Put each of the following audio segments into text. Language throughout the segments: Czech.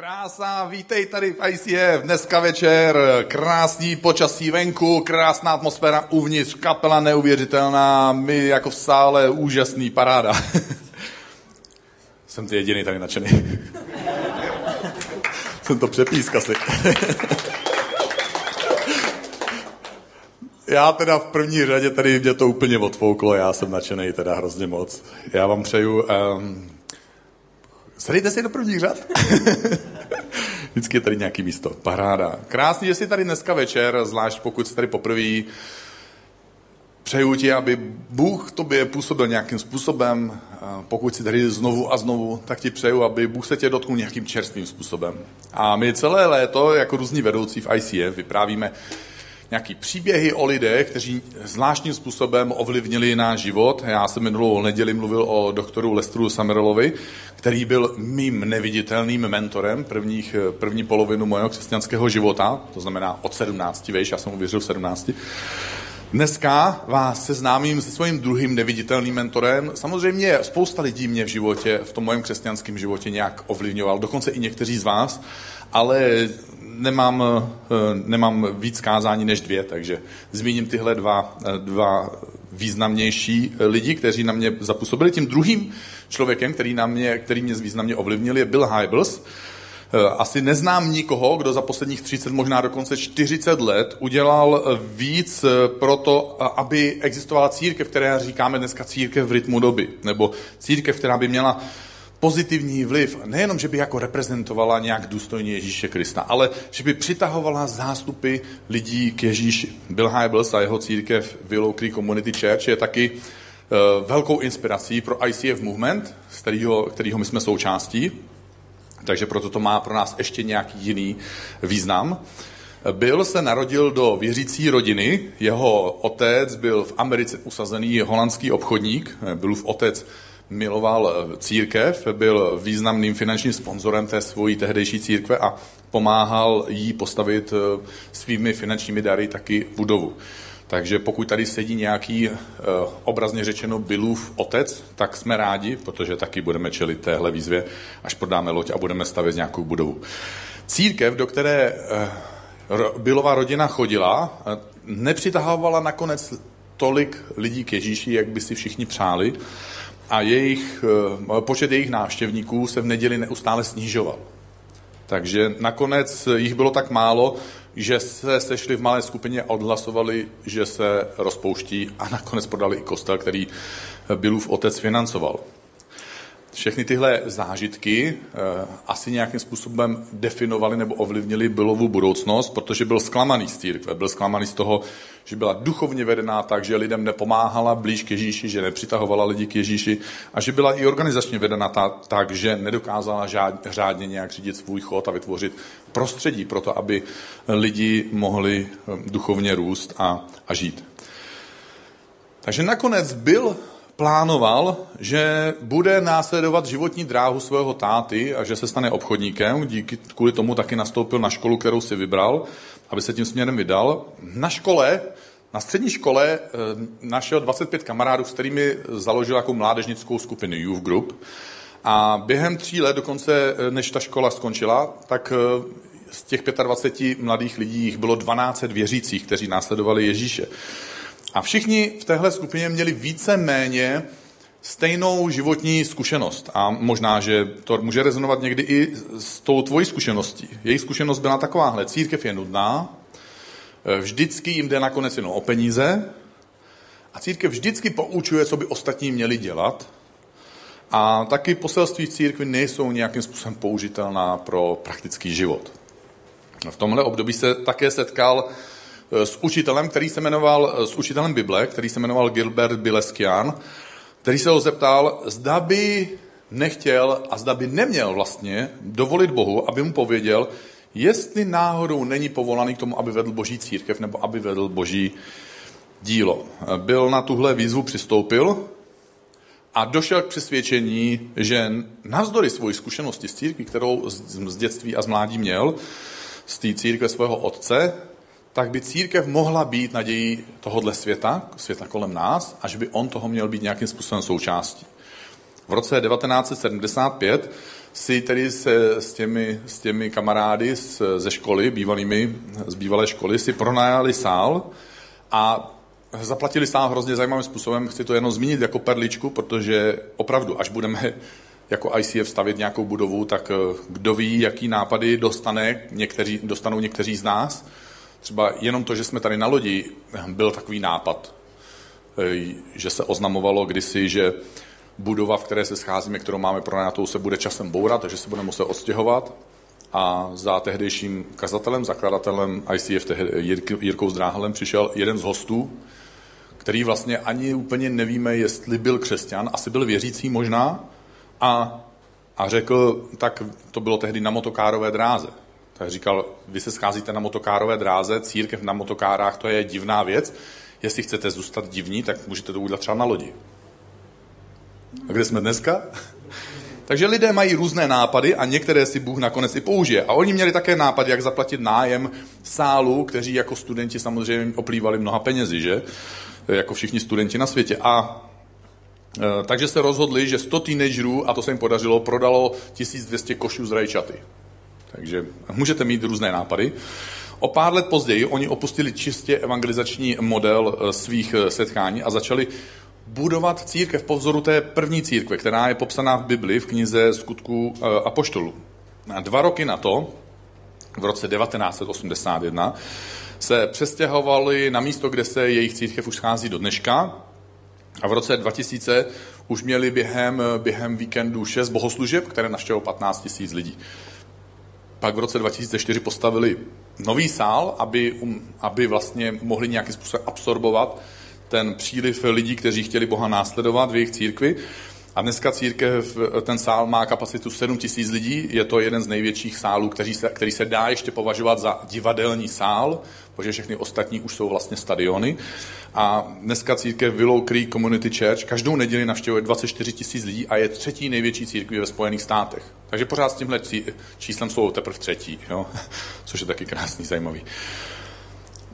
Krása, vítej tady v ICF, dneska večer, krásný počasí venku, krásná atmosféra uvnitř, kapela neuvěřitelná, my jako v sále, úžasný, paráda. Jsem ty jediný tady nadšený. Jsem to přepísk asi. Já teda v první řadě tady mě to úplně odfouklo, já jsem nadšený teda hrozně moc. Já vám přeju um, Sedejte si do prvních řad. Vždycky je tady nějaký místo. Paráda. Krásný, že jsi tady dneska večer, zvlášť pokud jsi tady poprvé. Přeju ti, aby Bůh tobě působil nějakým způsobem. Pokud jsi tady znovu a znovu, tak ti přeju, aby Bůh se tě dotknul nějakým čerstvým způsobem. A my celé léto, jako různí vedoucí v ICF, vyprávíme nějaký příběhy o lidech, kteří zvláštním způsobem ovlivnili náš život. Já jsem minulou neděli mluvil o doktoru Lestru Samerelovi, který byl mým neviditelným mentorem prvních, první polovinu mého křesťanského života, to znamená od 17, vejš, já jsem uvěřil v 17. Dneska vás seznámím se svým druhým neviditelným mentorem. Samozřejmě spousta lidí mě v životě, v tom mojem křesťanském životě nějak ovlivňoval, dokonce i někteří z vás, ale nemám, eh, nemám víc kázání než dvě, takže zmíním tyhle dva, eh, dva významnější lidi, kteří na mě zapůsobili. Tím druhým člověkem, který, na mě, který mě významně ovlivnil, je Bill Hybels. Eh, asi neznám nikoho, kdo za posledních 30, možná dokonce 40 let udělal víc pro to, aby existovala církev, která říkáme dneska církev v rytmu doby, nebo církev, která by měla pozitivní vliv, nejenom, že by jako reprezentovala nějak důstojně Ježíše Krista, ale že by přitahovala zástupy lidí k Ježíši. Bill Hybels a jeho církev Willow Creek Community Church je taky uh, velkou inspirací pro ICF Movement, z kterého, kterého my jsme součástí, takže proto to má pro nás ještě nějaký jiný význam. Bill se narodil do věřící rodiny, jeho otec byl v Americe usazený holandský obchodník, v otec miloval eh, církev, byl významným finančním sponzorem té svojí tehdejší církve a pomáhal jí postavit eh, svými finančními dary taky budovu. Takže pokud tady sedí nějaký eh, obrazně řečeno Billův otec, tak jsme rádi, protože taky budeme čelit téhle výzvě, až prodáme loď a budeme stavět nějakou budovu. Církev, do které Billová rodina chodila, nepřitahovala nakonec tolik lidí k Ježíši, jak by si všichni přáli, a jejich, eh, počet jejich návštěvníků se v neděli neustále snižoval. Takže nakonec jich bylo tak málo, že se sešli v malé skupině a odhlasovali, že se rozpouští a nakonec podali i kostel, který Billův otec financoval. Všechny tyhle zážitky eh, asi nějakým způsobem definovali nebo ovlivnili Billovu budoucnost, protože byl zklamaný z církve, byl zklamaný z toho, že byla duchovně vedená tak, že lidem nepomáhala blíž k Ježíši, že nepřitahovala lidi k Ježíši a že byla i organizačně vedena tak, že nedokázala řádně nějak řídit svůj chod a vytvořit prostředí pro to, aby lidi mohli eh, duchovně růst a, a žít. Takže nakonec byl plánoval, že bude následovat životní dráhu svého táty a že se stane obchodníkem. Díky, kvůli tomu taky nastoupil na školu, kterou si vybral, aby se tím směrem vydal. Na škole, na střední škole eh, našel 25 kamarádů, s kterými založil jako mládežnickou skupinu Youth Group. A během tří let, dokonce eh, než ta škola skončila, tak eh, z těch 25 mladých lidí jich bylo 12 věřících, kteří následovali Ježíše. A všichni v téhle skupině měli více méně stejnou životní zkušenost. A možná, že to může rezonovat někdy i s tou tvojí zkušeností. Jejich zkušenost byla takováhle. Církev je nudná, vždycky jim jde nakonec jenom o peníze a církev vždycky poučuje, co by ostatní měli dělat. A taky poselství v církvi nejsou nějakým způsobem použitelná pro praktický život. V tomhle období se také setkal Eh, s učitelem, který se jmenoval, eh, s učitelem Bible, který se jmenoval Gilbert Bileskian, který se ho zeptal, zda by nechtěl a zda by neměl vlastně dovolit Bohu, aby mu pověděl, jestli náhodou není povolaný k tomu, aby vedl boží církev nebo aby vedl boží dílo. Eh, byl na tuhle výzvu přistoupil a došel k přesvědčení, že navzdory svoji zkušenosti z církví, kterou z dětství a z mládí měl, z té církve svého otce, tak by církev mohla být nadějí tohohle světa, světa kolem nás, až by on toho měl být nějakým způsobem součástí. V roce 1975 si tedy se, s, těmi, s těmi kamarády z, ze školy, bývalými, z bývalé školy, si pronajali sál a zaplatili sál hrozně zajímavým způsobem. Chci to jenom zmínit jako perličku, protože opravdu, až budeme jako ICF stavit nějakou budovu, tak eh, kdo ví, jaký nápady dostane někteří, dostanou někteří z nás. Třeba jenom to, že jsme tady na lodi, byl takový nápad, eh, že se oznamovalo kdysi, že budova, v které se scházíme, kterou máme pronajatou, se bude časem bourat, takže se budeme muset odstěhovat. A za tehdejším kazatelem, zakladatelem ICF, Jirkou Zdráhalem, přišel jeden z hostů, který vlastně ani úplně nevíme, jestli byl křesťan, asi byl věřící možná, a, a řekl, tak to bylo tehdy na motokárové dráze. Říkal, vy se scházíte na motokárové dráze, církev na motokárách, to je divná věc. Jestli chcete zůstat divní, tak můžete to udělat třeba na lodi. A kde jsme dneska? Takže lidé mají různé nápady a některé si Bůh nakonec i použije. A oni měli také nápad, jak zaplatit nájem sálu, kteří jako studenti samozřejmě oplývali mnoha penězi, že? Jako všichni studenti na světě. A e, takže se rozhodli, že 100 teenagerů, a to se jim podařilo, prodalo 1200 košů z rajčaty. Takže můžete mít různé nápady. O pár let později oni opustili čistě evangelizační model e, svých e, setkání a začali budovat církev po vzoru té první církve, která je popsaná v Bibli v knize skutků eh, Apoštolů. A dva roky na to, v roce 1981, se přestěhovali na místo, kde se jejich církev už schází do dneška. A v roce 2000 už měli během, během víkendu šest bohoslužeb, které navštěvilo 15 000 lidí. Pak v roce 2004 postavili nový sál, aby, um, aby vlastně mohli nějakým způsobem absorbovat ten příliv lidí, kteří chtěli Boha následovat v jejich církvi. A dneska církev, ten sál má kapacitu 7 tisíc lidí, je to jeden z největších sálů, který se, který se dá ještě považovat za divadelní sál, protože všechny ostatní už jsou vlastně stadiony. A dneska církev Willow Creek Community Church každou neděli navštěvuje 24 tisíc lidí a je třetí největší církví ve Spojených státech. Takže pořád s tímhle číslem jsou teprve třetí, jo? což je taky krásný, zajímavý.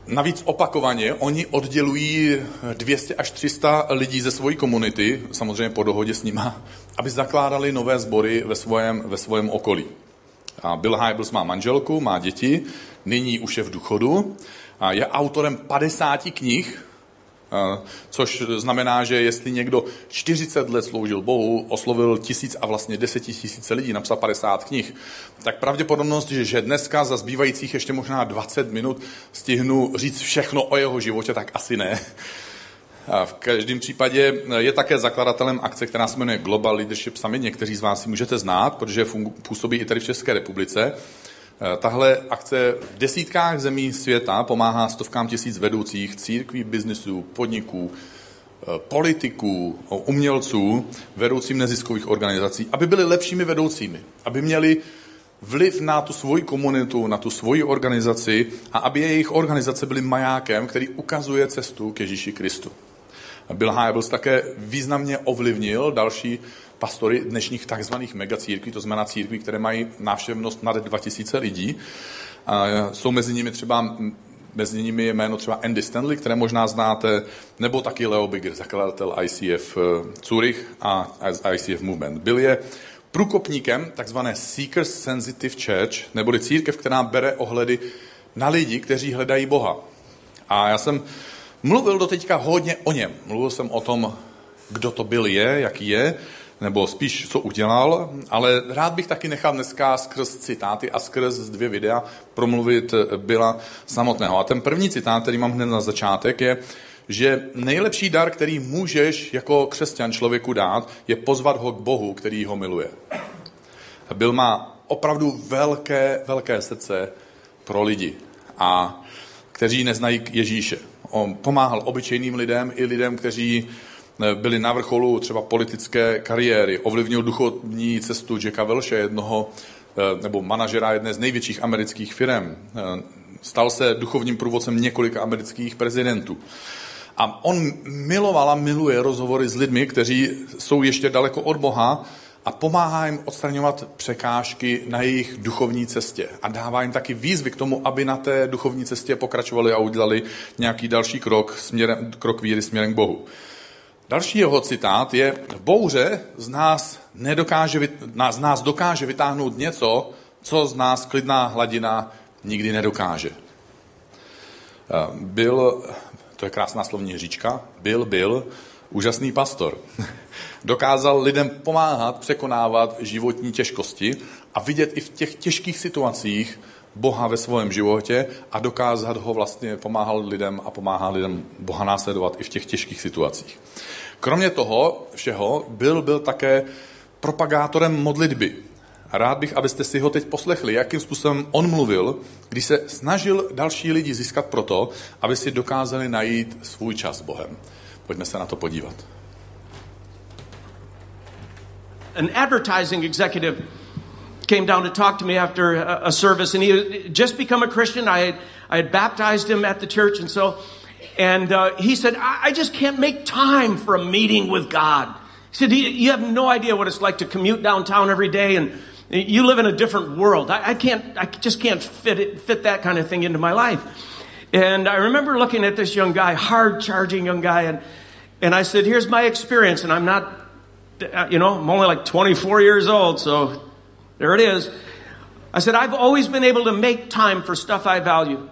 Navíc opakovaně oni oddělují 200 až 300 lidí ze své komunity, samozřejmě po dohodě s nima, aby zakládali nové sbory ve svém, ve svém okolí. A Bill Hybels má manželku, má děti, nyní už je v důchodu, a je autorem 50 knih, Což znamená, že jestli někdo 40 let sloužil Bohu, oslovil tisíc a vlastně desetitisíce lidí, napsal 50 knih, tak pravděpodobnost, že dneska za zbývajících ještě možná 20 minut stihnu říct všechno o jeho životě, tak asi ne. V každém případě je také zakladatelem akce, která se jmenuje Global Leadership Summit. Někteří z vás si můžete znát, protože působí i tady v České republice. Eh, tahle akce v desítkách zemí světa pomáhá stovkám tisíc vedoucích církví, biznisů, podniků, eh, politiků, umělců, vedoucím neziskových organizací, aby byli lepšími vedoucími, aby měli vliv na tu svoji komunitu, na tu svoji organizaci a aby jejich organizace byly majákem, který ukazuje cestu k Ježíši Kristu. Bill Hybels také významně ovlivnil další pastory dnešních takzvaných megacírkví, to znamená církví, které mají návštěvnost nad 2000 lidí. Jsou mezi nimi třeba mezi nimi je jméno třeba Andy Stanley, které možná znáte, nebo taky Leo Bigger, zakladatel ICF eh, Zurich a ICF Movement. Byl je průkopníkem takzvané Seekers Sensitive Church, neboli církev, která bere ohledy na lidi, kteří hledají Boha. A já jsem mluvil do teďka hodně o něm. Mluvil jsem o tom, kdo to byl je, jaký je, nebo spíš co udělal, ale rád bych taky nechal dneska skrz citáty a skrz dvě videa promluvit byla samotného. A ten první citát, který mám hned na začátek, je, že nejlepší dar, který můžeš jako křesťan člověku dát, je pozvat ho k Bohu, který ho miluje. Byl má opravdu velké, velké srdce pro lidi, a kteří neznají Ježíše. On pomáhal obyčejným lidem i lidem, kteří byli na vrcholu třeba politické kariéry, ovlivnil duchovní cestu Jacka Welche, jednoho eh, nebo manažera jedné z největších amerických firm. Eh, stal se duchovním průvodcem několika amerických prezidentů. A on miloval a miluje rozhovory s lidmi, kteří jsou ještě daleko od Boha a pomáhá jim odstraňovat překážky na jejich duchovní cestě. A dává jim taky výzvy k tomu, aby na té duchovní cestě pokračovali a udělali nějaký další krok, směrem, krok víry směrem k Bohu. Další jeho citát je, bouře z nás, nedokáže, z nás dokáže vytáhnout něco, co z nás klidná hladina nikdy nedokáže. Eh, byl, to je krásná slovní říčka, byl, byl úžasný pastor. Dokázal lidem pomáhat překonávat životní těžkosti a vidět i v těch těžkých situacích Boha ve svém životě a dokázat ho vlastně pomáhal lidem a pomáhá lidem Boha následovat i v těch těžkých situacích. Kromě toho všeho byl, byl také propagátorem modlitby. Rád bych, abyste si ho teď poslechli, jakým způsobem on mluvil, když se snažil další lidi získat proto, aby si dokázali najít svůj čas s Bohem. Pojďme se na to podívat. An advertising executive came down to talk to me after a, service, and he had just become a Christian. I had, I had baptized him at the church, and so, and uh, he said, I, I just can't make time for a meeting with God. He said, You have no idea what it's like to commute downtown every day and you live in a different world. I, I, can't, I just can't fit it, fit that kind of thing into my life. And I remember looking at this young guy, hard charging young guy, and, and I said, here's my experience. And I'm not, you know, I'm only like 24 years old, so there it is. I said, I've always been able to make time for stuff I value.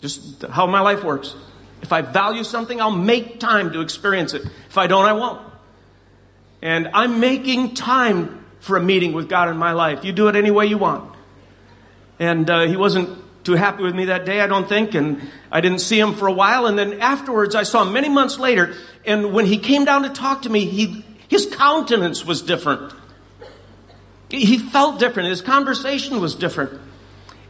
Just how my life works. If I value something, I'll make time to experience it. If I don't, I won't. And I'm making time for a meeting with God in my life. You do it any way you want. And uh, he wasn't too happy with me that day, I don't think, and I didn't see him for a while. And then afterwards, I saw him many months later, and when he came down to talk to me, he, his countenance was different. He felt different. His conversation was different.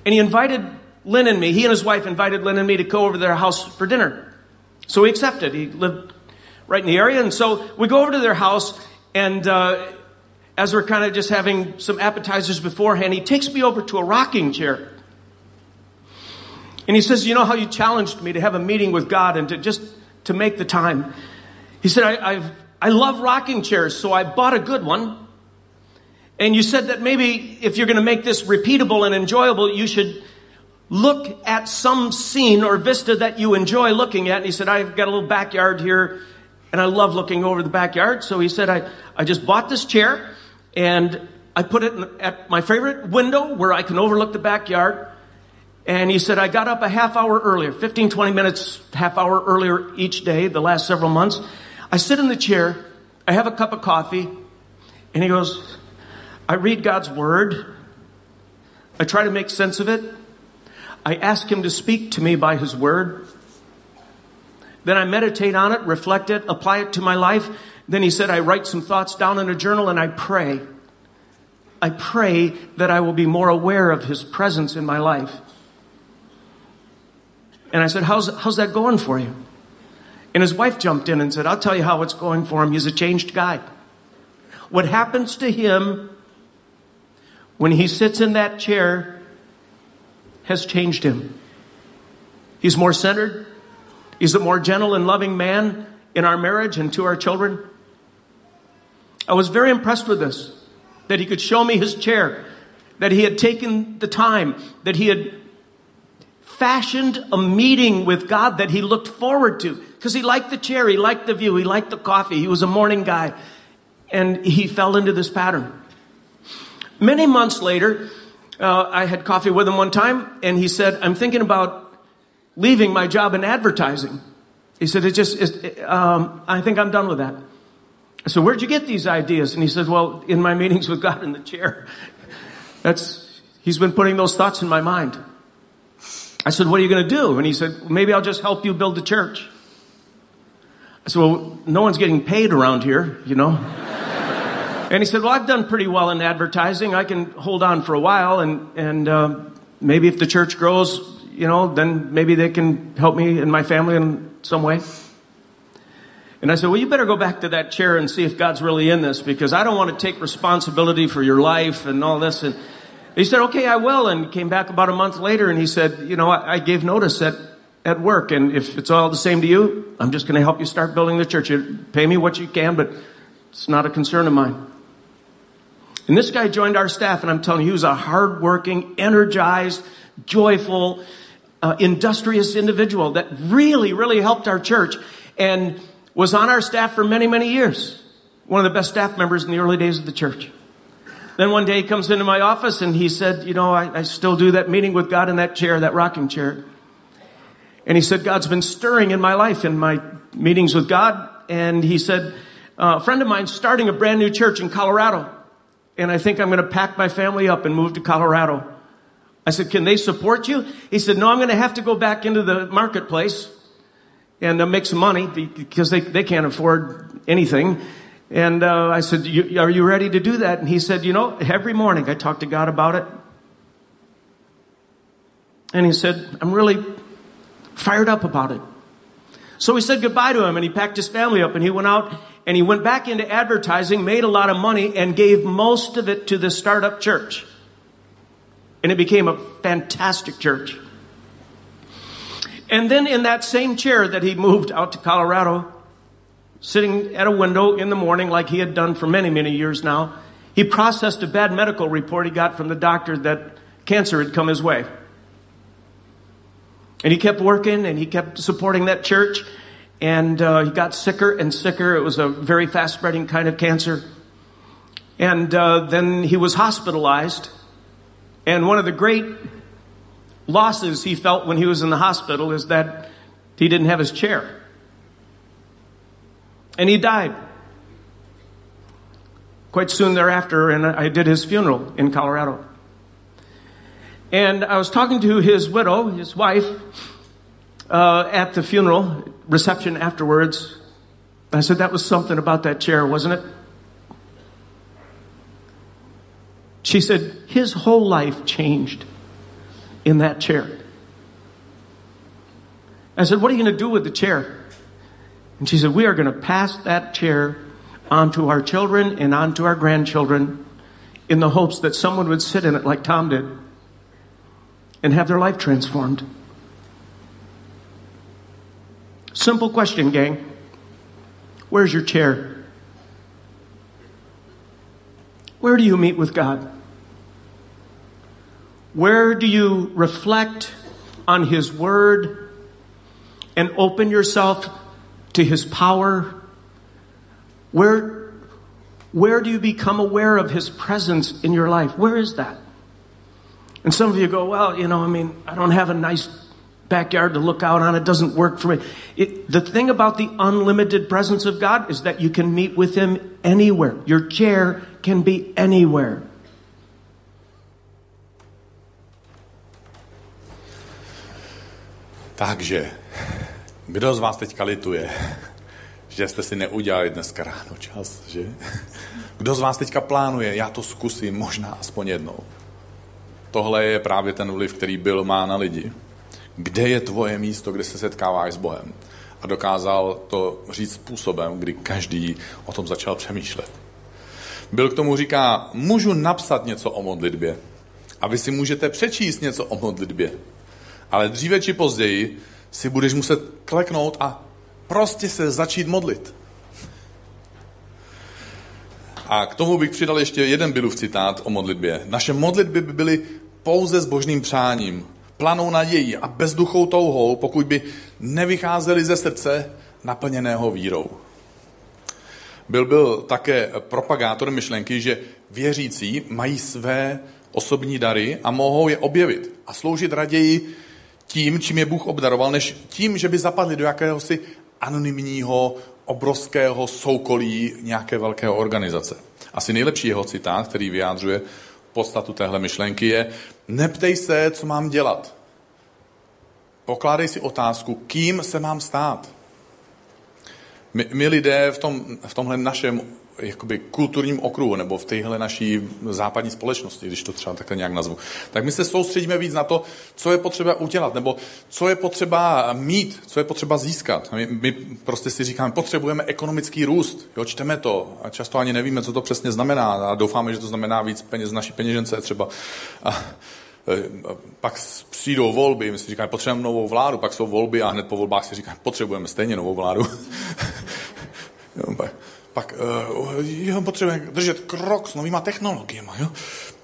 And he invited Lynn and me, he and his wife invited Lynn and me to go over to their house for dinner. So we accepted. He lived right in the area. And so we go over to their house, and uh, as we're kind of just having some appetizers beforehand, he takes me over to a rocking chair. And he says, You know how you challenged me to have a meeting with God and to just to make the time? He said, I, I've, I love rocking chairs, so I bought a good one. And you said that maybe if you're going to make this repeatable and enjoyable, you should look at some scene or vista that you enjoy looking at. And he said, I've got a little backyard here and I love looking over the backyard. So he said, I, I just bought this chair and I put it at my favorite window where I can overlook the backyard. And he said, I got up a half hour earlier, 15, 20 minutes, half hour earlier each day, the last several months. I sit in the chair, I have a cup of coffee, and he goes, I read God's word. I try to make sense of it. I ask him to speak to me by his word. Then I meditate on it, reflect it, apply it to my life. Then he said, I write some thoughts down in a journal and I pray. I pray that I will be more aware of his presence in my life. And I said, how's, how's that going for you? And his wife jumped in and said, I'll tell you how it's going for him. He's a changed guy. What happens to him when he sits in that chair has changed him. He's more centered. He's a more gentle and loving man in our marriage and to our children. I was very impressed with this, that he could show me his chair, that he had taken the time, that he had fashioned a meeting with God that he looked forward to. Because he liked the chair, he liked the view, he liked the coffee, he was a morning guy. And he fell into this pattern. Many months later, uh, I had coffee with him one time, and he said, I'm thinking about leaving my job in advertising. He said, it just, it, um, I think I'm done with that. I said, where'd you get these ideas? And he said, well, in my meetings with God in the chair. That's, he's been putting those thoughts in my mind. I said, what are you going to do? And he said, maybe I'll just help you build the church. I said, well, no one's getting paid around here, you know. And he said, well, I've done pretty well in advertising. I can hold on for a while and, and, uh, maybe if the church grows, you know, then maybe they can help me and my family in some way. And I said, well, you better go back to that chair and see if God's really in this because I don't want to take responsibility for your life and all this. And he said, okay, I will. And came back about a month later and he said, you know, I, I gave notice at, at work. And if it's all the same to you, I'm just going to help you start building the church. You pay me what you can, but it's not a concern of mine. And this guy joined our staff and I'm telling you, he was a hardworking, energized, joyful, uh, industrious individual that really, really helped our church. and was on our staff for many, many years. One of the best staff members in the early days of the church. Then one day he comes into my office and he said, you know, I, I still do that meeting with God in that chair, that rocking chair. And he said, God's been stirring in my life in my meetings with God. And he said, uh, a friend of mine starting a brand new church in Colorado. And I think I'm going to pack my family up and move to Colorado. I said, can they support you? He said, no, I'm going to have to go back into the marketplace and uh, make some money because they, they can't afford anything. And uh, I said, are you ready to do that? And he said, you know, every morning I talk to God about it. And he said, I'm really fired up about it. So we said goodbye to him and he packed his family up and he went out and he went back into advertising, made a lot of money and gave most of it to the startup church. And it became a fantastic church. And then in that same chair that he moved out to Colorado, sitting at a window in the morning like he had done for many, many years now, he processed a bad medical report he got from the doctor that cancer had come his way. And he kept working and he kept supporting that church. And uh, he got sicker and sicker. It was a very fast spreading kind of cancer. And uh, then he was hospitalized. And one of the great losses he felt when he was in the hospital is that he didn't have his chair. And he died quite soon thereafter, and I did his funeral in Colorado. And I was talking to his widow, his wife, uh, at the funeral reception afterwards. I said, That was something about that chair, wasn't it? She said, His whole life changed in that chair. I said, What are you going to do with the chair? And she said, We are going to pass that chair onto our children and onto our grandchildren in the hopes that someone would sit in it like Tom did and have their life transformed. Simple question, gang. Where's your chair? Where do you meet with God? Where do you reflect on His Word and open yourself to His power? Where, where do you become aware of His presence in your life? Where is that? And some of you go, well, you know, I mean, I don't have a nice backyard to look out on. It doesn't work for me. It, the thing about the unlimited presence of God is that you can meet with Him anywhere. Your chair can be anywhere. Takže, kdo z vás teďka lituje, že jste si neudělali dneska ráno čas, že? Kdo z vás teďka plánuje, já to zkusím možná aspoň jednou. Tohle je právě ten vliv, který byl má na lidi. Kde je tvoje místo, kde se setkáváš s Bohem? A dokázal to říct způsobem, kdy každý o tom začal přemýšlet. Byl k tomu říká, můžu napsat něco o modlitbě. A vy si můžete přečíst něco o modlitbě. Ale dříve či později si budeš muset kleknout a prostě se začít modlit. A k tomu bych přidal ještě jeden Billův citát o modlitbě. Naše modlitby by byly pouze s božným přáním, planou nadějí a bezduchou touhou, pokud by nevycházely ze srdce naplněného vírou. Byl byl také propagátor myšlenky, že věřící mají své osobní dary a mohou je objevit a sloužit raději tím, čím je Bůh obdaroval, než tím, že by zapadli do jakéhosi anonymního, obrovského soukolí nějaké velké organizace. Asi nejlepší jeho citát, který vyjádřuje podstatu téhle myšlenky, je neptej se, co mám dělat. Pokládej si otázku, kým se mám stát. My, my lidé v, tom, v tomhle našem jakoby kulturním okruhu nebo v téhle naší západní společnosti, když to třeba takhle nějak nazvu, tak my se soustředíme víc na to, co je potřeba udělat, nebo co je potřeba mít, co je potřeba získat. My, my prostě si říkáme, potřebujeme ekonomický růst, jo, čteme to a často ani nevíme, co to přesně znamená a doufáme, že to znamená víc peněz z naší peněžence třeba. A, pak přijdou volby, my si říkáme, potřebujeme novou vládu, pak jsou volby a hned po volbách si říkáme, potřebujeme stejně novou vládu. jo, pak uh, potřebujeme držet krok s novýma technologiemi. Jo?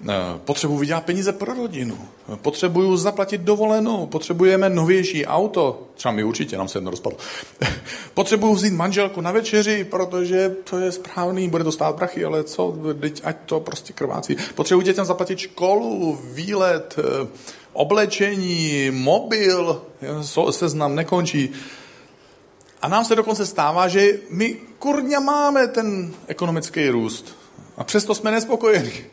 Uh, potřebuji vydělat peníze pro rodinu. Potřebuju zaplatit dovolenou. Potřebujeme novější auto. Třeba mi určitě, nám se jedno rozpadlo. Potřebuju vzít manželku na večeři, protože to je správný, bude to stát prachy, ale co, teď ať to prostě krvácí. Potřebuji dětem zaplatit školu, výlet, uh, oblečení, mobil, seznam nekončí. A nám se dokonce stává, že my kurňa máme ten ekonomický růst. A přesto jsme nespokojeni.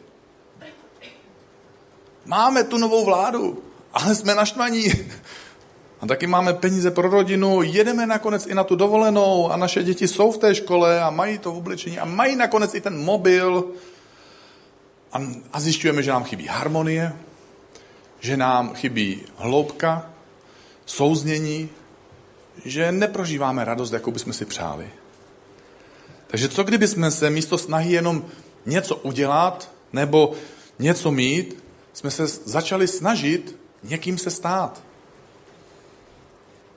Máme tu novou vládu, ale jsme naštvaní. A taky máme peníze pro rodinu, jedeme nakonec i na tu dovolenou a naše děti jsou v té škole a mají to v oblečení a mají nakonec i ten mobil. A, a zjišťujeme, že nám chybí harmonie, že nám chybí hloubka, souznění, že neprožíváme radost, jakou bychom si přáli. Takže co kdyby jsme se místo snahy jenom něco udělat nebo něco mít, jsme se začali snažit někým se stát?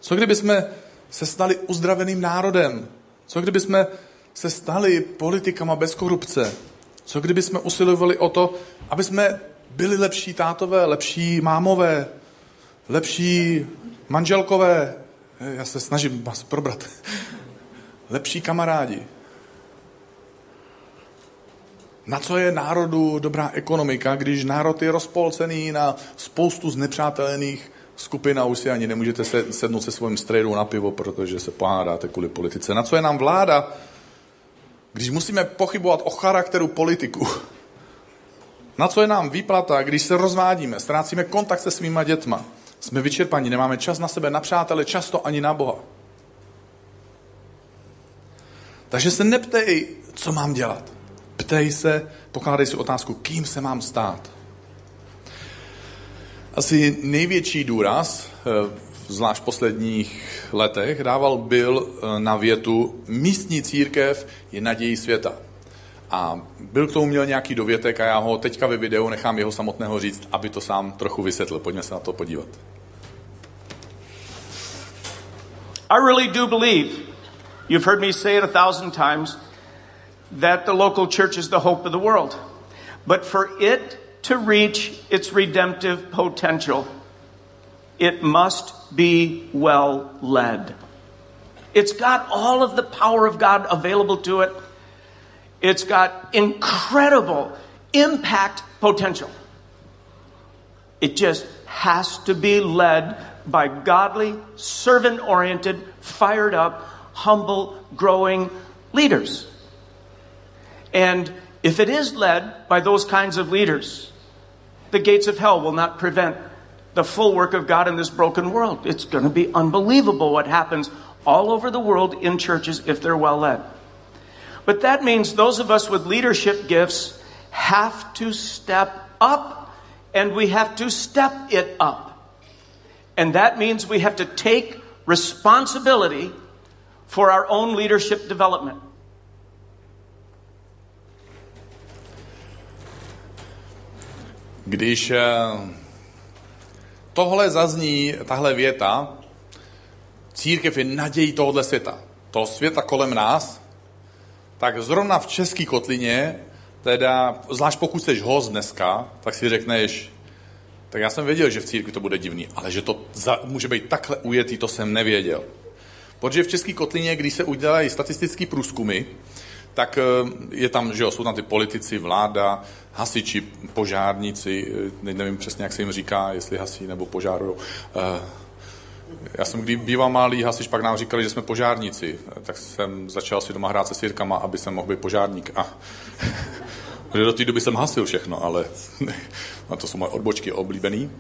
Co kdyby jsme se stali uzdraveným národem? Co kdyby jsme se stali politikama bez korupce? Co kdyby jsme usilovali o to, aby jsme byli lepší tátové, lepší mámové, lepší manželkové, já se snažím vás probrat, lepší kamarádi. Na co je národu dobrá ekonomika, když národ je rozpolcený na spoustu znepřátelených skupin a už si ani nemůžete sednout se svým strejdou na pivo, protože se pohádáte kvůli politice. Na co je nám vláda, když musíme pochybovat o charakteru politiku? Na co je nám výplata, když se rozvádíme, ztrácíme kontakt se svýma dětma? Jsme vyčerpaní, nemáme čas na sebe, na přátele, často ani na Boha. Takže se neptej, co mám dělat. Ptej se, pokládej si otázku, kým se mám stát. Asi největší důraz, eh, zvlášť v posledních letech, dával byl eh, na větu místní církev je nadějí světa. A byl k tomu měl nějaký dovětek a já ho teďka ve videu nechám jeho samotného říct, aby to sám trochu vysvětlil. Pojďme se na to podívat. I really do believe, you've heard me say it a thousand times, that the local church is the hope of the world. But for it to reach its redemptive potential, it must be well led. It's got all of the power of God available to it it's got incredible impact potential. It just has to be led by godly, servant oriented, fired up, humble, growing leaders. And if it is led by those kinds of leaders, the gates of hell will not prevent the full work of God in this broken world. It's going to be unbelievable what happens all over the world in churches if they're well led. But that means those of us with leadership gifts have to step up and we have to step it up. And that means we have to take responsibility for our own leadership development. Když eh, tohle zazní, tahle věta, církev je nadějí tohohle světa, toho světa kolem nás, tak zrovna v České kotlině, teda, zvlášť pokud jsi host dneska, tak si řekneš, tak já jsem věděl, že v církvi to bude divný, ale že to za, může být takhle ujetý, to jsem nevěděl. Protože v České kotlině, když se udělají statistické průzkumy, tak eh, je tam, že jo, jsou tam ty politici, vláda, hasiči, požárníci, eh, nevím přesně, jak se jim říká, jestli hasí nebo požárují. Eh, já jsem, když býval malý hasič, pak nám říkali, že jsme požárníci. Tak jsem začal si doma hrát se svěrkama, aby jsem mohl být požárník. A do té doby jsem hasil všechno, ale na to jsou moje odbočky oblíbený.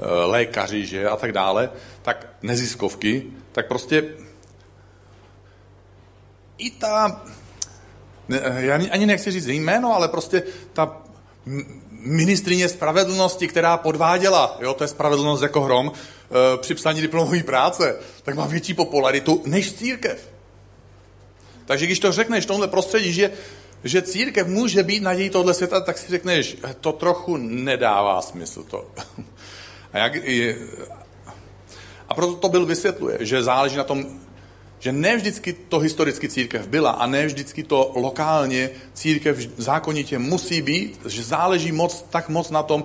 Eh, lékaři, že a tak dále. Tak neziskovky, tak prostě i ta, já ani nechci říct jméno, ale prostě ta ministrině spravedlnosti, která podváděla, jo, to je spravedlnost jako hrom, e, při psaní diplomové práce, tak má větší popularitu než církev. Takže když to řekneš v tomhle prostředí, že, že církev může být nadějí tohle světa, tak si řekneš, to trochu nedává smysl. To. A, jak, a proto to byl vysvětluje, že záleží na tom, že ne vždycky to historicky církev byla a ne vždycky to lokálně církev zákonitě musí být, že záleží moc, tak moc na tom,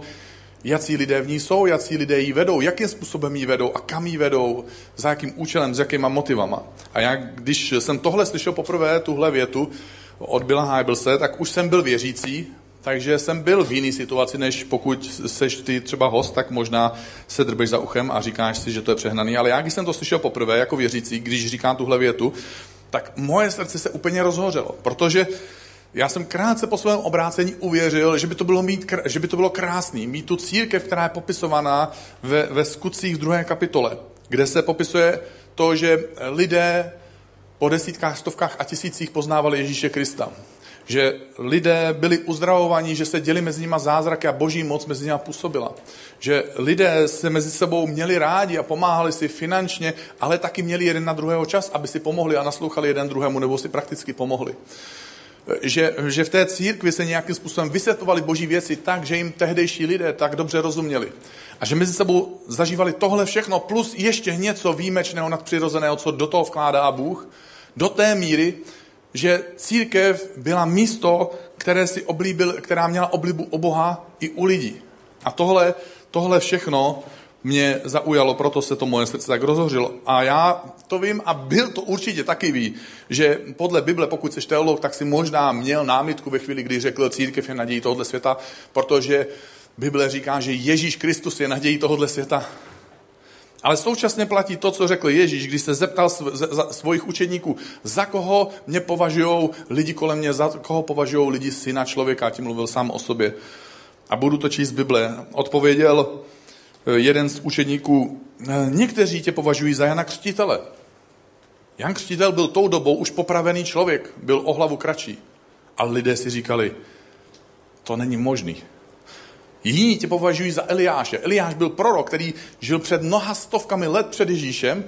jaký lidé v ní jsou, jaký lidé ji vedou, jakým způsobem ji vedou a kam ji vedou, za jakým účelem, s jakýma motivama. A já, když jsem tohle slyšel poprvé, tuhle větu od Billa Hybelse, tak už jsem byl věřící, takže jsem byl v jiný situaci, než pokud seš ty třeba host, tak možná se drbeš za uchem a říkáš si, že to je přehnaný. Ale já, když jsem to slyšel poprvé jako věřící, když říkám tuhle větu, tak moje srdce se úplně rozhořelo, protože já jsem krátce po svém obrácení uvěřil, že by to bylo, mít, že by to bylo krásný, mít tu církev, která je popisovaná ve, ve skutcích v druhé kapitole, kde se popisuje to, že lidé po desítkách, stovkách a tisících poznávali Ježíše Krista že lidé byli uzdravovaní, že se děli mezi nimi zázraky a boží moc mezi nimi působila. Že lidé se mezi sebou měli rádi a pomáhali si finančně, ale taky měli jeden na druhého čas, aby si pomohli a naslouchali jeden druhému, nebo si prakticky pomohli. Že, že v té církvi se nějakým způsobem vysvětlovali boží věci tak, že jim tehdejší lidé tak dobře rozuměli. A že mezi sebou zažívali tohle všechno, plus ještě něco výjimečného, nadpřirozeného, co do toho vkládá Bůh, do té míry, že církev byla místo, které si oblíbil, která měla oblibu o Boha i u lidí. A tohle, tohle všechno mě zaujalo, proto se to moje srdce tak rozhořilo. A já to vím a byl to určitě taky ví, že podle Bible, pokud jsi teolog, tak si možná měl námitku ve chvíli, kdy řekl církev je nadějí tohoto světa, protože Bible říká, že Ježíš Kristus je nadějí tohoto světa. Ale současně platí to, co řekl Ježíš, když se zeptal svojich učeníků, za koho mě považují lidi kolem mě, za koho považují lidi syna člověka, tím mluvil sám o sobě. A budu to číst z Bible. Odpověděl eh, jeden z učeníků, eh, někteří tě považují za Jana Křtitele. Jan Křtitel byl tou dobou už popravený člověk, byl o hlavu kratší. A lidé si říkali, to není možný. Jiní tě považují za Eliáše. Eliáš byl prorok, který žil před mnoha stovkami let před Ježíšem.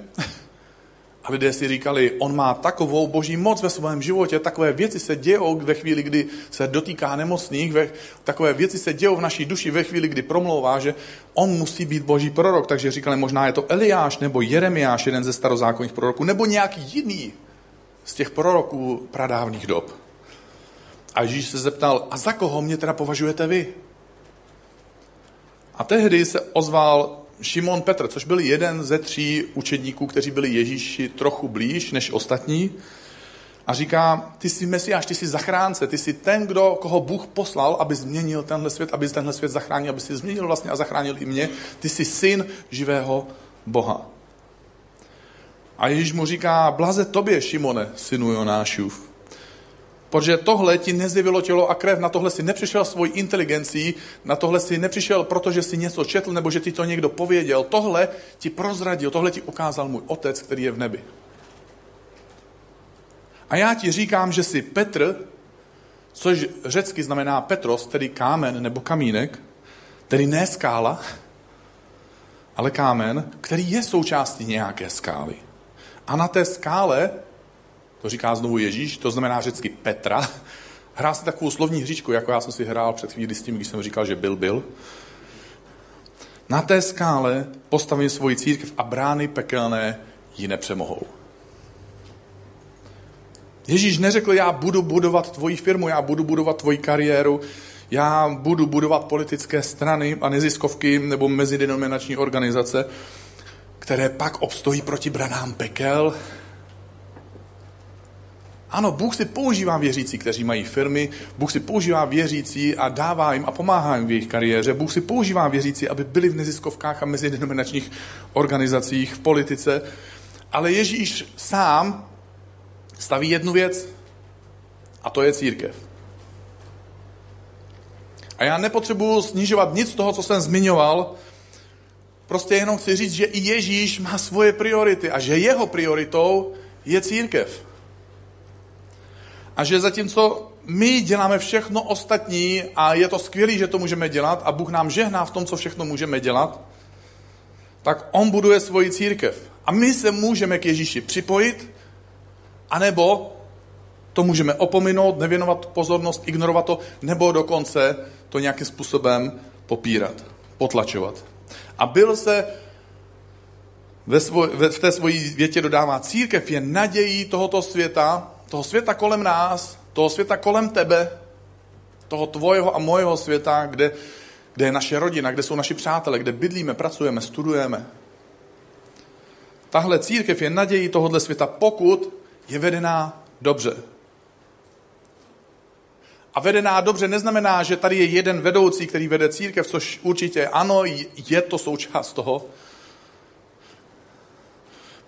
A lidé si říkali, on má takovou boží moc ve svém životě, takové věci se dějou ve chvíli, kdy se dotýká nemocných, ve, takové věci se dějou v naší duši ve chvíli, kdy promlouvá, že on musí být boží prorok. Takže říkali, možná je to Eliáš nebo Jeremiáš, jeden ze starozákonních proroků, nebo nějaký jiný z těch proroků pradávných dob. A Ježíš se zeptal, a za koho mě teda považujete vy? A tehdy se ozval Šimon Petr, což byl jeden ze tří učedníků, kteří byli Ježíši trochu blíž než ostatní. A říká, ty jsi Mesiáš, ty jsi zachránce, ty jsi ten, kdo, koho Bůh poslal, aby změnil tenhle svět, aby tenhle svět zachránil, aby si změnil vlastně a zachránil i mě. Ty jsi syn živého Boha. A Ježíš mu říká, blaze tobě, Šimone, synu Jonášův. Protože tohle ti nezjevilo tělo a krev, na tohle si nepřišel svojí inteligencí, na tohle si nepřišel, protože si něco četl, nebo že ti to někdo pověděl. Tohle ti prozradil, tohle ti ukázal můj otec, který je v nebi. A já ti říkám, že si Petr, což řecky znamená Petros, tedy kámen nebo kamínek, tedy ne skála, ale kámen, který je součástí nějaké skály. A na té skále to říká znovu Ježíš, to znamená řecky Petra. Hrá si takovou slovní hříčku, jako já jsem si hrál před chvíli s tím, když jsem říkal, že byl, byl. Na té skále postavím svoji církev a brány pekelné ji nepřemohou. Ježíš neřekl, já budu budovat tvoji firmu, já budu budovat tvoji kariéru, já budu budovat politické strany a neziskovky nebo mezidenominační organizace, které pak obstojí proti branám pekel ano, Bůh si používá věřící, kteří mají firmy, Bůh si používá věřící a dává jim a pomáhá jim v jejich kariéře. Bůh si používá věřící, aby byli v neziskovkách a mezidenominačních organizacích, v politice. Ale Ježíš sám staví jednu věc a to je církev. A já nepotřebuji snižovat nic z toho, co jsem zmiňoval, prostě jenom chci říct, že i Ježíš má svoje priority a že jeho prioritou je církev. A že zatímco my děláme všechno ostatní a je to skvělé, že to můžeme dělat a Bůh nám žehná v tom, co všechno můžeme dělat, tak On buduje svoji církev. A my se můžeme k Ježíši připojit, anebo to můžeme opominout, nevěnovat pozornost, ignorovat to, nebo dokonce to nějakým způsobem popírat, potlačovat. A byl se ve svoj, ve, v té svojí větě dodává, církev je nadějí tohoto světa, toho světa kolem nás, toho světa kolem tebe, toho tvojeho a mojeho světa, kde, kde je naše rodina, kde jsou naši přátelé, kde bydlíme, pracujeme, studujeme. Tahle církev je nadějí tohohle světa, pokud je vedená dobře. A vedená dobře neznamená, že tady je jeden vedoucí, který vede církev, což určitě ano, je to součást toho.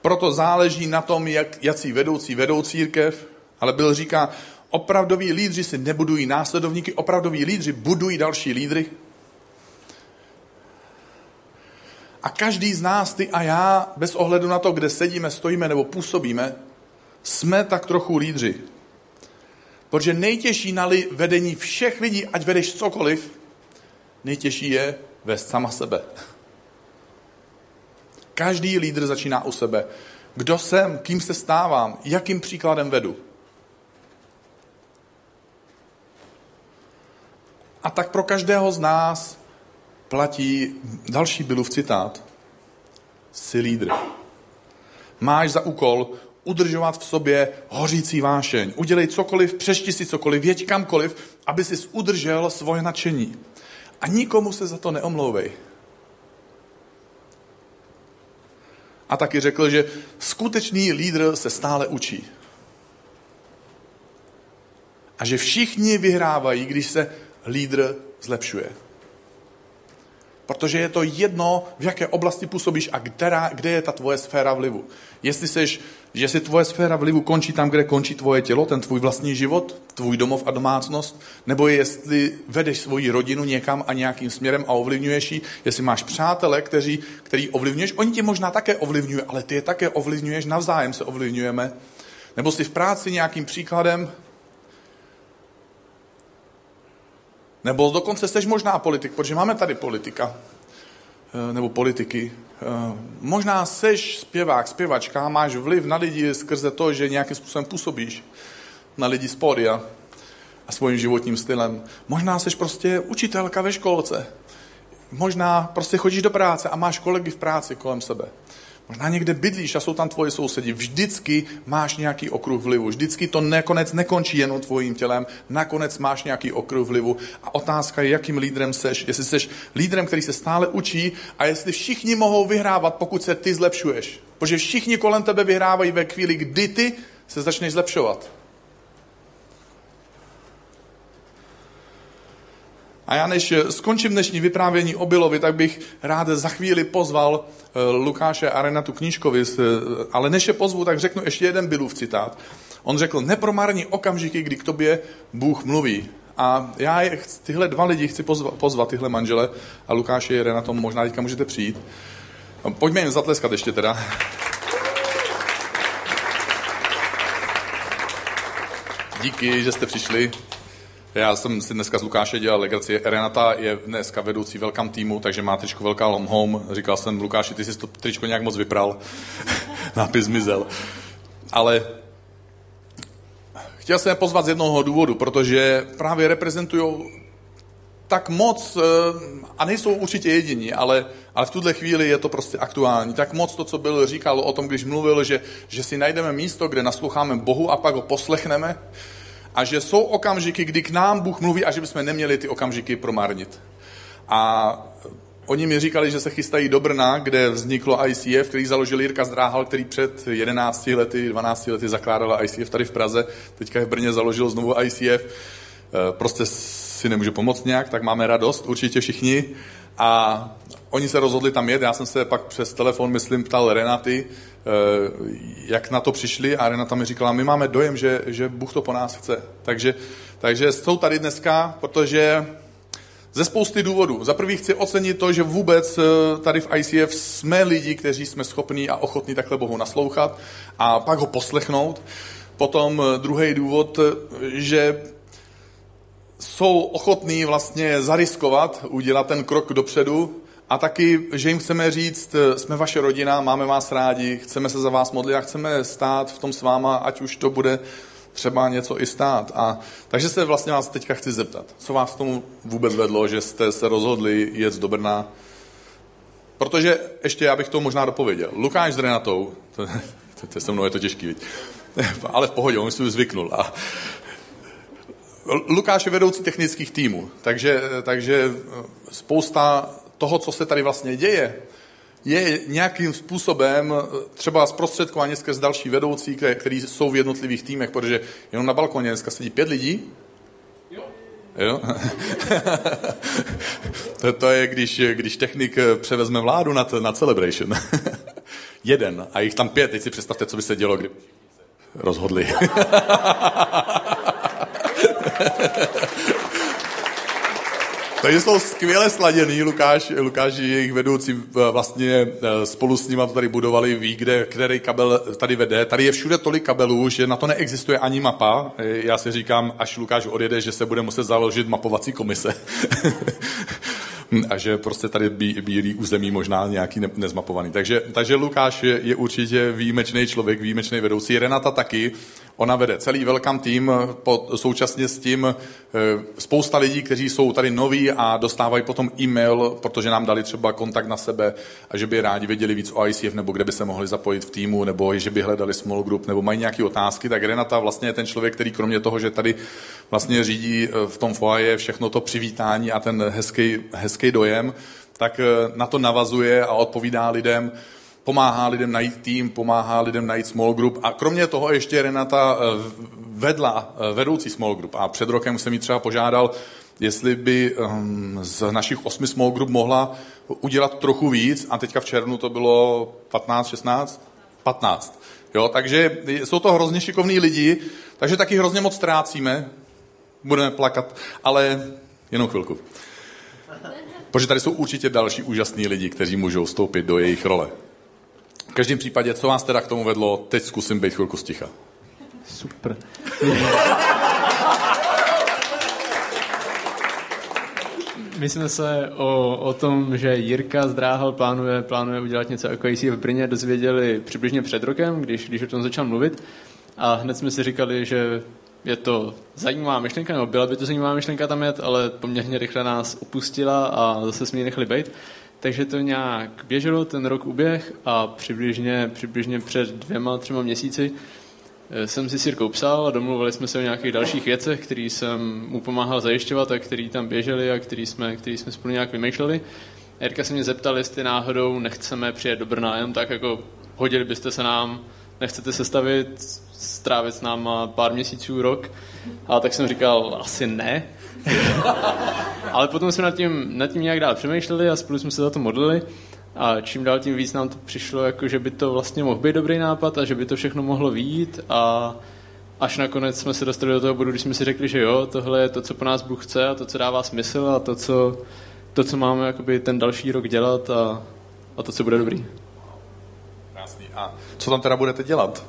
Proto záleží na tom, jak, jací vedoucí vedou církev, ale byl říká, opravdoví lídři si nebudují následovníky, opravdoví lídři budují další lídry. A každý z nás, ty a já, bez ohledu na to, kde sedíme, stojíme nebo působíme, jsme tak trochu lídři. Protože nejtěžší na vedení všech lidí, ať vedeš cokoliv, nejtěžší je vést sama sebe. Každý lídr začíná u sebe. Kdo jsem, kým se stávám, jakým příkladem vedu. A tak pro každého z nás platí další Billův citát. Jsi lídr. Máš za úkol udržovat v sobě hořící vášeň. Udělej cokoliv, přešti si cokoliv, věď kamkoliv, aby si udržel svoje nadšení. A nikomu se za to neomlouvej. A taky řekl, že skutečný lídr se stále učí. A že všichni vyhrávají, když se lídr zlepšuje. Protože je to jedno, v jaké oblasti působíš a která, kde je ta tvoje sféra vlivu. Jestli seš, že si tvoje sféra vlivu končí tam, kde končí tvoje tělo, ten tvůj vlastní život, tvůj domov a domácnost, nebo jestli vedeš svoji rodinu někam a nějakým směrem a ovlivňuješ ji, jestli máš přátele, kteří, který ovlivňuješ, oni tě možná také ovlivňují, ale ty je také ovlivňuješ, navzájem se ovlivňujeme. Nebo jsi v práci nějakým příkladem, Nebo dokonce jsi možná politik, protože máme tady politika, eh, nebo politiky. Eh, možná seš zpěvák, zpěvačka, máš vliv na lidi skrze to, že nějakým způsobem působíš na lidi z pódia a svým životním stylem. Možná seš prostě učitelka ve školce. Možná prostě chodíš do práce a máš kolegy v práci kolem sebe. Možná někde bydlíš a jsou tam tvoji sousedi. Vždycky máš nějaký okruh vlivu. Vždycky to nakonec nekončí jenom tvojím tělem. Nakonec máš nějaký okruh vlivu. A otázka je, jakým lídrem seš. Jestli seš lídrem, který se stále učí a jestli všichni mohou vyhrávat, pokud se ty zlepšuješ. Protože všichni kolem tebe vyhrávají ve chvíli, kdy ty se začneš zlepšovat. A já než skončím dnešní vyprávění o Bilovi, tak bych rád za chvíli pozval eh, Lukáše a Renatu Knížkovi, eh, ale než je pozvu, tak řeknu ještě jeden Bilův citát. On řekl, nepromarní okamžiky, kdy k tobě Bůh mluví. A já tyhle dva lidi chci pozvat, pozvat tyhle manžele a Lukáše a Renatu možná teďka můžete přijít. Pojďme jim zatleskat ještě teda. Díky, že jste přišli. Já jsem si dneska z Lukáše dělal legraci. Renata je dneska vedoucí velkám týmu, takže má tričko velká long home. Říkal jsem, Lukáši, ty jsi to tričko nějak moc vypral. Nápis zmizel. Ale chtěl jsem je pozvat z jednoho důvodu, protože právě reprezentují tak moc, eh, a nejsou určitě jediní, ale, ale v tuhle chvíli je to prostě aktuální. Tak moc to, co byl říkal o tom, když mluvil, že, že si najdeme místo, kde nasloucháme Bohu a pak ho poslechneme, a že jsou okamžiky, kdy k nám Bůh mluví a že bychom neměli ty okamžiky promarnit. A oni mi říkali, že se chystají do Brna, kde vzniklo ICF, který založil Jirka Zdráhal, který před 11 lety, 12 lety zakládal ICF tady v Praze. Teďka v Brně založil znovu ICF. E, prostě si nemůžu pomoct nějak, tak máme radost, určitě všichni. A oni se rozhodli tam jet, já jsem se pak přes telefon, myslím, ptal Renaty, Eh, jak na to přišli a Renata mi říkala, my máme dojem, že, že Bůh to po nás chce. Takže, takže jsou tady dneska, protože ze spousty důvodů. Za prvý chci ocenit to, že vůbec eh, tady v ICF jsme lidi, kteří jsme schopní a ochotní takhle Bohu naslouchat a pak ho poslechnout. Potom eh, druhý důvod, že jsou ochotní vlastně zariskovat, udělat ten krok dopředu, a taky, že jim chceme říct, eh, jsme vaše rodina, máme vás rádi, chceme se za vás modlit a chceme stát v tom s váma, ať už to bude třeba něco i stát. A, takže se vlastně vás teďka chci zeptat, co vás tomu vůbec vedlo, že jste se rozhodli jet do Brna Protože ještě já bych to možná dopověděl. Lukáš s Renatou, to, to, to se mnou je to těžký, ale v pohodě, on si to zvyknul. A Lukáš je vedoucí technických týmů, takže, takže spousta toho, co se tady vlastně děje, je nějakým způsobem třeba zprostředkovaně skrz další vedoucí, kteří jsou v jednotlivých týmech, protože jenom na balkoně dneska sedí pět lidí. Jo. jo? to, to je, když, když technik převezme vládu na, na Celebration. Jeden. A jich tam pět. Teď si představte, co by se dělo, kdyby rozhodli. Takže jsou skvěle sladěný, Lukáš, Lukáš jejich vedoucí vlastně e, spolu s nimi tady budovali, ví, kde, který kabel tady vede. Tady je všude tolik kabelů, že na to neexistuje ani mapa. E, já si říkám, až Lukáš odjede, že se bude muset založit mapovací komise. a že prostě tady bí, bílý území možná nějaký ne, nezmapovaný. Takže, takže Lukáš je, je určitě výjimečný člověk, výjimečný vedoucí. Renata taky. Ona vede celý velkám tým, pod, současně s tím e, spousta lidí, kteří jsou tady noví a dostávají potom e-mail, protože nám dali třeba kontakt na sebe a že by rádi věděli víc o ICF, nebo kde by se mohli zapojit v týmu, nebo že by hledali small group, nebo mají nějaké otázky, tak Renata vlastně je ten člověk, který kromě toho, že tady vlastně řídí e, v tom foaje všechno to přivítání a ten hezký, hezký dojem, tak e, na to navazuje a odpovídá lidem, pomáhá lidem najít tým, pomáhá lidem najít small group a kromě toho ještě Renata eh, vedla eh, vedoucí small group a před rokem jsem ji třeba požádal, jestli by ehm, z našich osmi small group mohla udělat trochu víc a teďka v červnu to bylo 15, 16? 15. Jo, takže jsou to hrozně šikovní lidi, takže taky hrozně moc ztrácíme, budeme plakat, ale jenom chvilku. Protože tady jsou určitě další úžasní lidi, kteří můžou vstoupit do jejich role. V každém případě, co vás teda k tomu vedlo, teď zkusím být chvilku sticha. Super. My jsme se o, o tom, že Jirka zdráhal plánuje, plánuje udělat něco jako v Brně, dozvěděli přibližně před rokem, když, když o tom začal mluvit. A hned jsme si říkali, že je to zajímavá myšlenka, nebo byla by to zajímavá myšlenka tam jet, ale poměrně rychle nás opustila a zase jsme ji nechali být. Takže to nějak běželo, ten rok uběh a přibližně, přibližně před dvěma, třema měsíci eh, jsem si s psal a domluvili jsme se o nějakých dalších věcech, které jsem mu pomáhal zajišťovat a které tam běžely a které jsme, který jsme spolu nějak vymýšleli. A Jirka se mě zeptal, jestli náhodou nechceme přijet do Brna, jen tak jako hodili byste se nám, nechcete se stavit, strávit s náma pár měsíců, rok. A tak jsem říkal, asi ne, Ale potom jsme nad tím, nad tím nějak dál přemýšleli a spolu jsme se za to modlili. A čím dál tím víc nám to přišlo, jako že by to vlastně mohl být dobrý nápad a že by to všechno mohlo výjít a až nakonec jsme se dostali do toho bodu, když jsme si řekli, že jo, tohle je to, co po nás Bůh chce a to, co dává smysl a to, co, to, co máme jakoby ten další rok dělat a, a to, co bude dobrý. Krásný. A co tam teda budete dělat?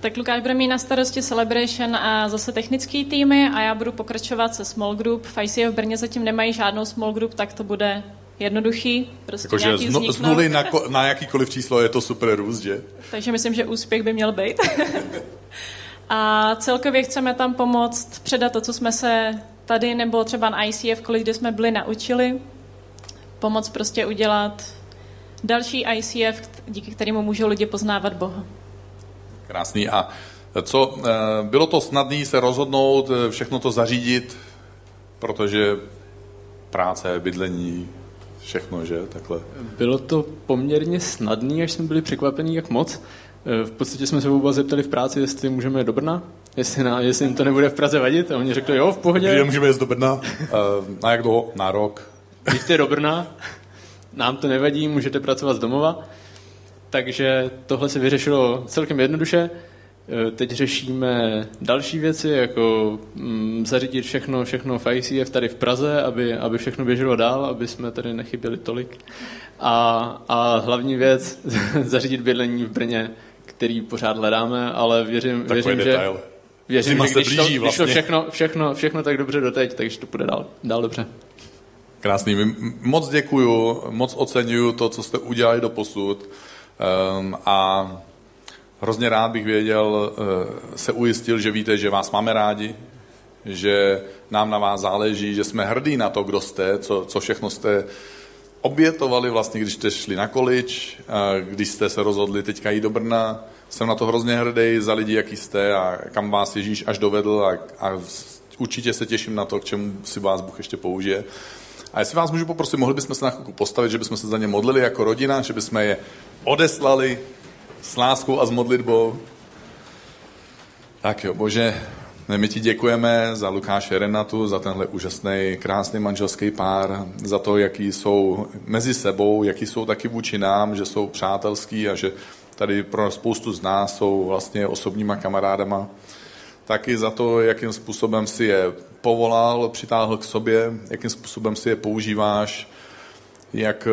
Tak Lukáš bude mít na starosti Celebration a zase technický týmy a já budu pokračovat se small group. V ICF v Brně zatím nemají žádnou small group, tak to bude jednoduchý. Prostě Jakože z, z nuly na, na jakýkoliv číslo je to super růst, že? Takže myslím, že úspěch by měl být. a celkově chceme tam pomoct předat to, co jsme se tady nebo třeba na ICF, kolik kde jsme byli naučili. Pomoct prostě udělat další ICF, díky kterému můžou lidi poznávat Boha. Krásný. A co, eh, bylo to snadné se rozhodnout, eh, všechno to zařídit, protože práce, bydlení, všechno, že? Takhle. Bylo to poměrně snadné, až jsme byli překvapení, jak moc. Eh, v podstatě jsme se vůbec zeptali v práci, jestli můžeme do Brna, jestli, na, jestli jim to nebude v Praze vadit. A oni řekli, jo, v pohodě. Kdy můžeme jít do Brna? Na jak dlouho? Na rok. Jděte do Brna, nám to nevadí, můžete pracovat z domova. Takže tohle se vyřešilo celkem jednoduše. E, teď řešíme další věci, jako mm, zařídit všechno, všechno v ICF tady v Praze, aby, aby všechno běželo dál, aby jsme tady nechyběli tolik. A, a hlavní věc, zařídit bydlení v Brně, který pořád hledáme, ale věřím, Takový věřím detail. že, věřím, že když, blíží, to, vlastně. když to všechno, všechno, všechno tak dobře doteď, takže to půjde dál, dál dobře. Krásný. Moc děkuju, moc oceňuju to, co jste udělali do posud. Um, a hrozně rád bych věděl, uh, se ujistil, že víte, že vás máme rádi, že nám na vás záleží, že jsme hrdí na to, kdo jste, co, co všechno jste obětovali vlastně, když jste šli na količ, když jste se rozhodli teďka jít do Brna. Jsem na to hrozně hrdý za lidi, jaký jste a kam vás Ježíš až dovedl a, a určitě se těším na to, k čemu si vás Bůh ještě použije. A jestli vás můžu poprosit, mohli bychom se na chvilku postavit, že bychom se za ně modlili jako rodina, že bychom je odeslali s láskou a s modlitbou. Tak jo, Bože, my ti děkujeme za Lukáše Renatu, za tenhle úžasný, krásný manželský pár, za to, jaký jsou mezi sebou, jaký jsou taky vůči nám, že jsou přátelský a že tady pro spoustu z nás jsou vlastně osobníma kamarádama. Taky za to, jakým způsobem si je povolal, přitáhl k sobě, jakým způsobem si je používáš, jak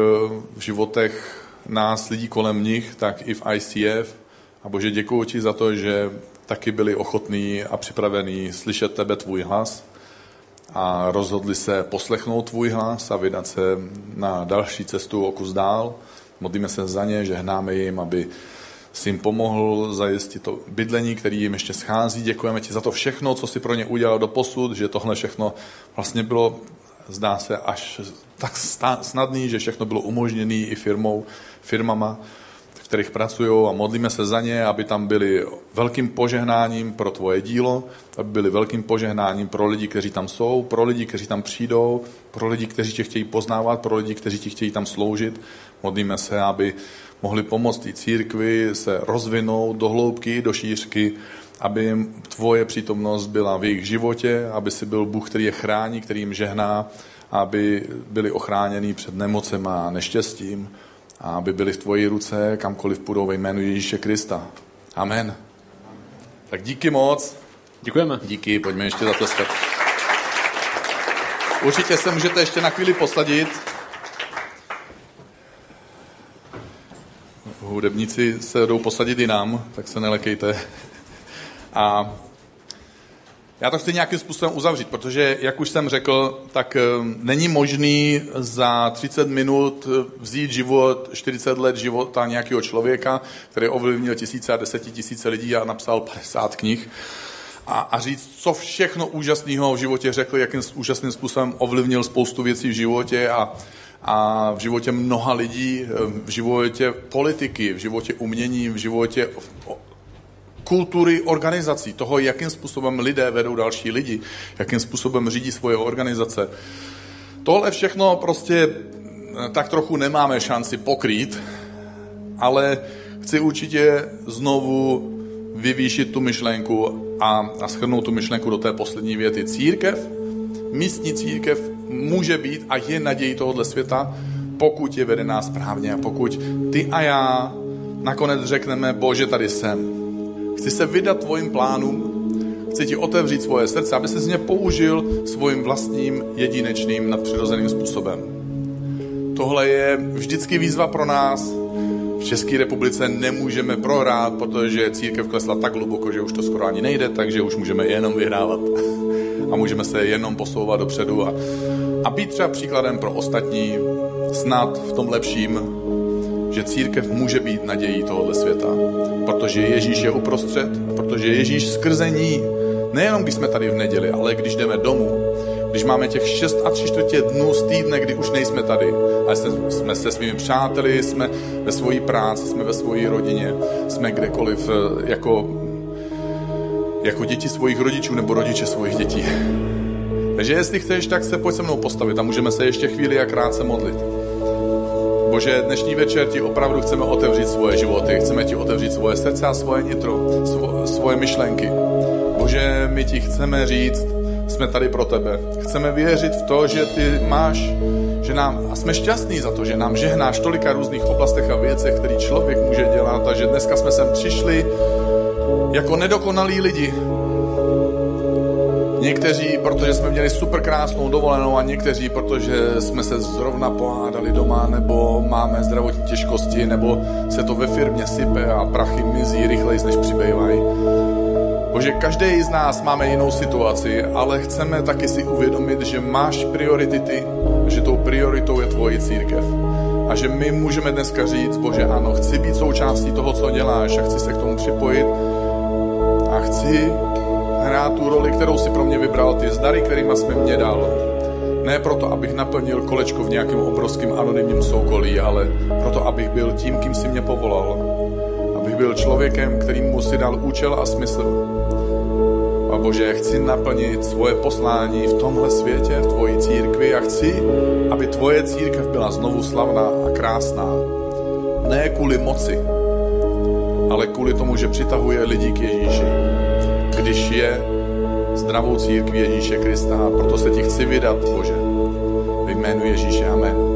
v životech nás, lidí kolem nich, tak i v ICF. A Bože, děkuji ti za to, že taky byli ochotní a připravení slyšet tebe, tvůj hlas a rozhodli se poslechnout tvůj hlas a vydat se na další cestu o kus dál. Modlíme se za ně, že hnáme jim, aby si jim pomohl zajistit to bydlení, který jim ještě schází. Děkujeme ti za to všechno, co si pro ně udělal do posud, že tohle všechno vlastně bylo, zdá se, až tak snadný, že všechno bylo umožněné i firmou, firmama kterých pracují a modlíme se za ně, aby tam byli velkým požehnáním pro tvoje dílo, aby byli velkým požehnáním pro lidi, kteří tam jsou, pro lidi, kteří tam přijdou, pro lidi, kteří tě chtějí poznávat, pro lidi, kteří ti chtějí tam sloužit. Modlíme se, aby mohli pomoct i církvi se rozvinout do hloubky, do šířky, aby tvoje přítomnost byla v jejich životě, aby si byl Bůh, který je chrání, který jim žehná, aby byli ochráněni před nemocem a neštěstím a aby byli v tvoji ruce, kamkoliv půjdou ve jménu Ježíše Krista. Amen. Tak díky moc. Děkujeme. Díky, pojďme ještě zatleskat. Určitě se můžete ještě na chvíli posadit. Hudebníci se jdou posadit i nám, tak se nelekejte. A já to chci nějakým způsobem uzavřít, protože, jak už jsem řekl, tak eh, není možný za 30 minut eh, vzít život, 40 let života nějakého člověka, který ovlivnil tisíce a desetitisíce lidí a napsal 50 knih a, a říct, co všechno úžasného v životě řekl, jakým úžasným způsobem ovlivnil spoustu věcí v životě a, a v životě mnoha lidí, eh, v životě politiky, v životě umění, v životě kultury organizací, toho, jakým způsobem lidé vedou další lidi, jakým způsobem řídí svoje organizace. Tohle všechno prostě eh, tak trochu nemáme šanci pokrýt, ale chci určitě znovu vyvýšit tu myšlenku a, a schrnout tu myšlenku do té poslední věty. Církev, místní církev může být a je nadějí tohoto světa, pokud je vedená správně a pokud ty a já nakonec řekneme, Bože, tady jsem. Chci se vydat tvojim plánům, chci ti otevřít svoje srdce, aby se z ně použil svým vlastním jedinečným nadpřirozeným způsobem. Tohle je vždycky výzva pro nás. V České republice nemůžeme prohrát, protože církev klesla tak hluboko, že už to skoro ani nejde, takže už můžeme jenom vyhrávat. A můžeme se jenom posouvat dopředu a, a být třeba příkladem pro ostatní, snad v tom lepším, že církev může být nadějí tohoto světa, protože Ježíš je uprostřed, protože Ježíš skrze ní, nejenom když jsme tady v neděli, ale když jdeme domů, když máme těch 6 a 3 čtvrtě dnů z týdne, kdy už nejsme tady, ale jsme se svými přáteli, jsme ve své práci, jsme ve své rodině, jsme kdekoliv eh, jako, jako děti svých rodičů nebo rodiče svých dětí. Takže jestli chceš, tak se pojď se mnou postavit a můžeme se ještě chvíli a krátce modlit. Bože, dnešní večer ti opravdu chceme otevřít svoje životy, chceme ti otevřít svoje srdce a svoje nitro, svo, svoje myšlenky. Bože, my ti chceme říct, jsme tady pro tebe. Chceme věřit v to, že ty máš, že nám, a jsme šťastní za to, že nám žehnáš tolika různých oblastech a věcech, který člověk může dělat, takže dneska jsme sem přišli jako nedokonalí lidi, Někteří, protože jsme měli super krásnou dovolenou a někteří, protože jsme se zrovna pohádali doma, nebo máme zdravotní těžkosti, nebo se to ve firmě sype a prachy mizí rychleji, než přibývají. Bože, každý z nás máme jinou situaci, ale chceme taky si uvědomit, že máš priority ty, že tou prioritou je tvoje církev. A že my můžeme dneska říct, Bože, ano, chci být součástí toho, co děláš a chci se k tomu připojit a chci hrát tu roli, kterou si pro mě vybral, ty zdary, kterýma jsme mě dal. Ne proto, abych naplnil kolečko v nějakém obrovském anonymním soukolí, ale proto, abych byl tím, kým si mě povolal. Abych byl člověkem, kterým si dal účel a smysl. A Bože, chci naplnit svoje poslání v tomhle světě, v tvoji církvi a chci, aby tvoje církev byla znovu slavná a krásná. Ne kvůli moci, ale kvůli tomu, že přitahuje lidi k Ježíši. Když je zdravou církví Ježíše Krista. A proto se ti chci vydat, Bože. Ve jménu Ježíše. Amen.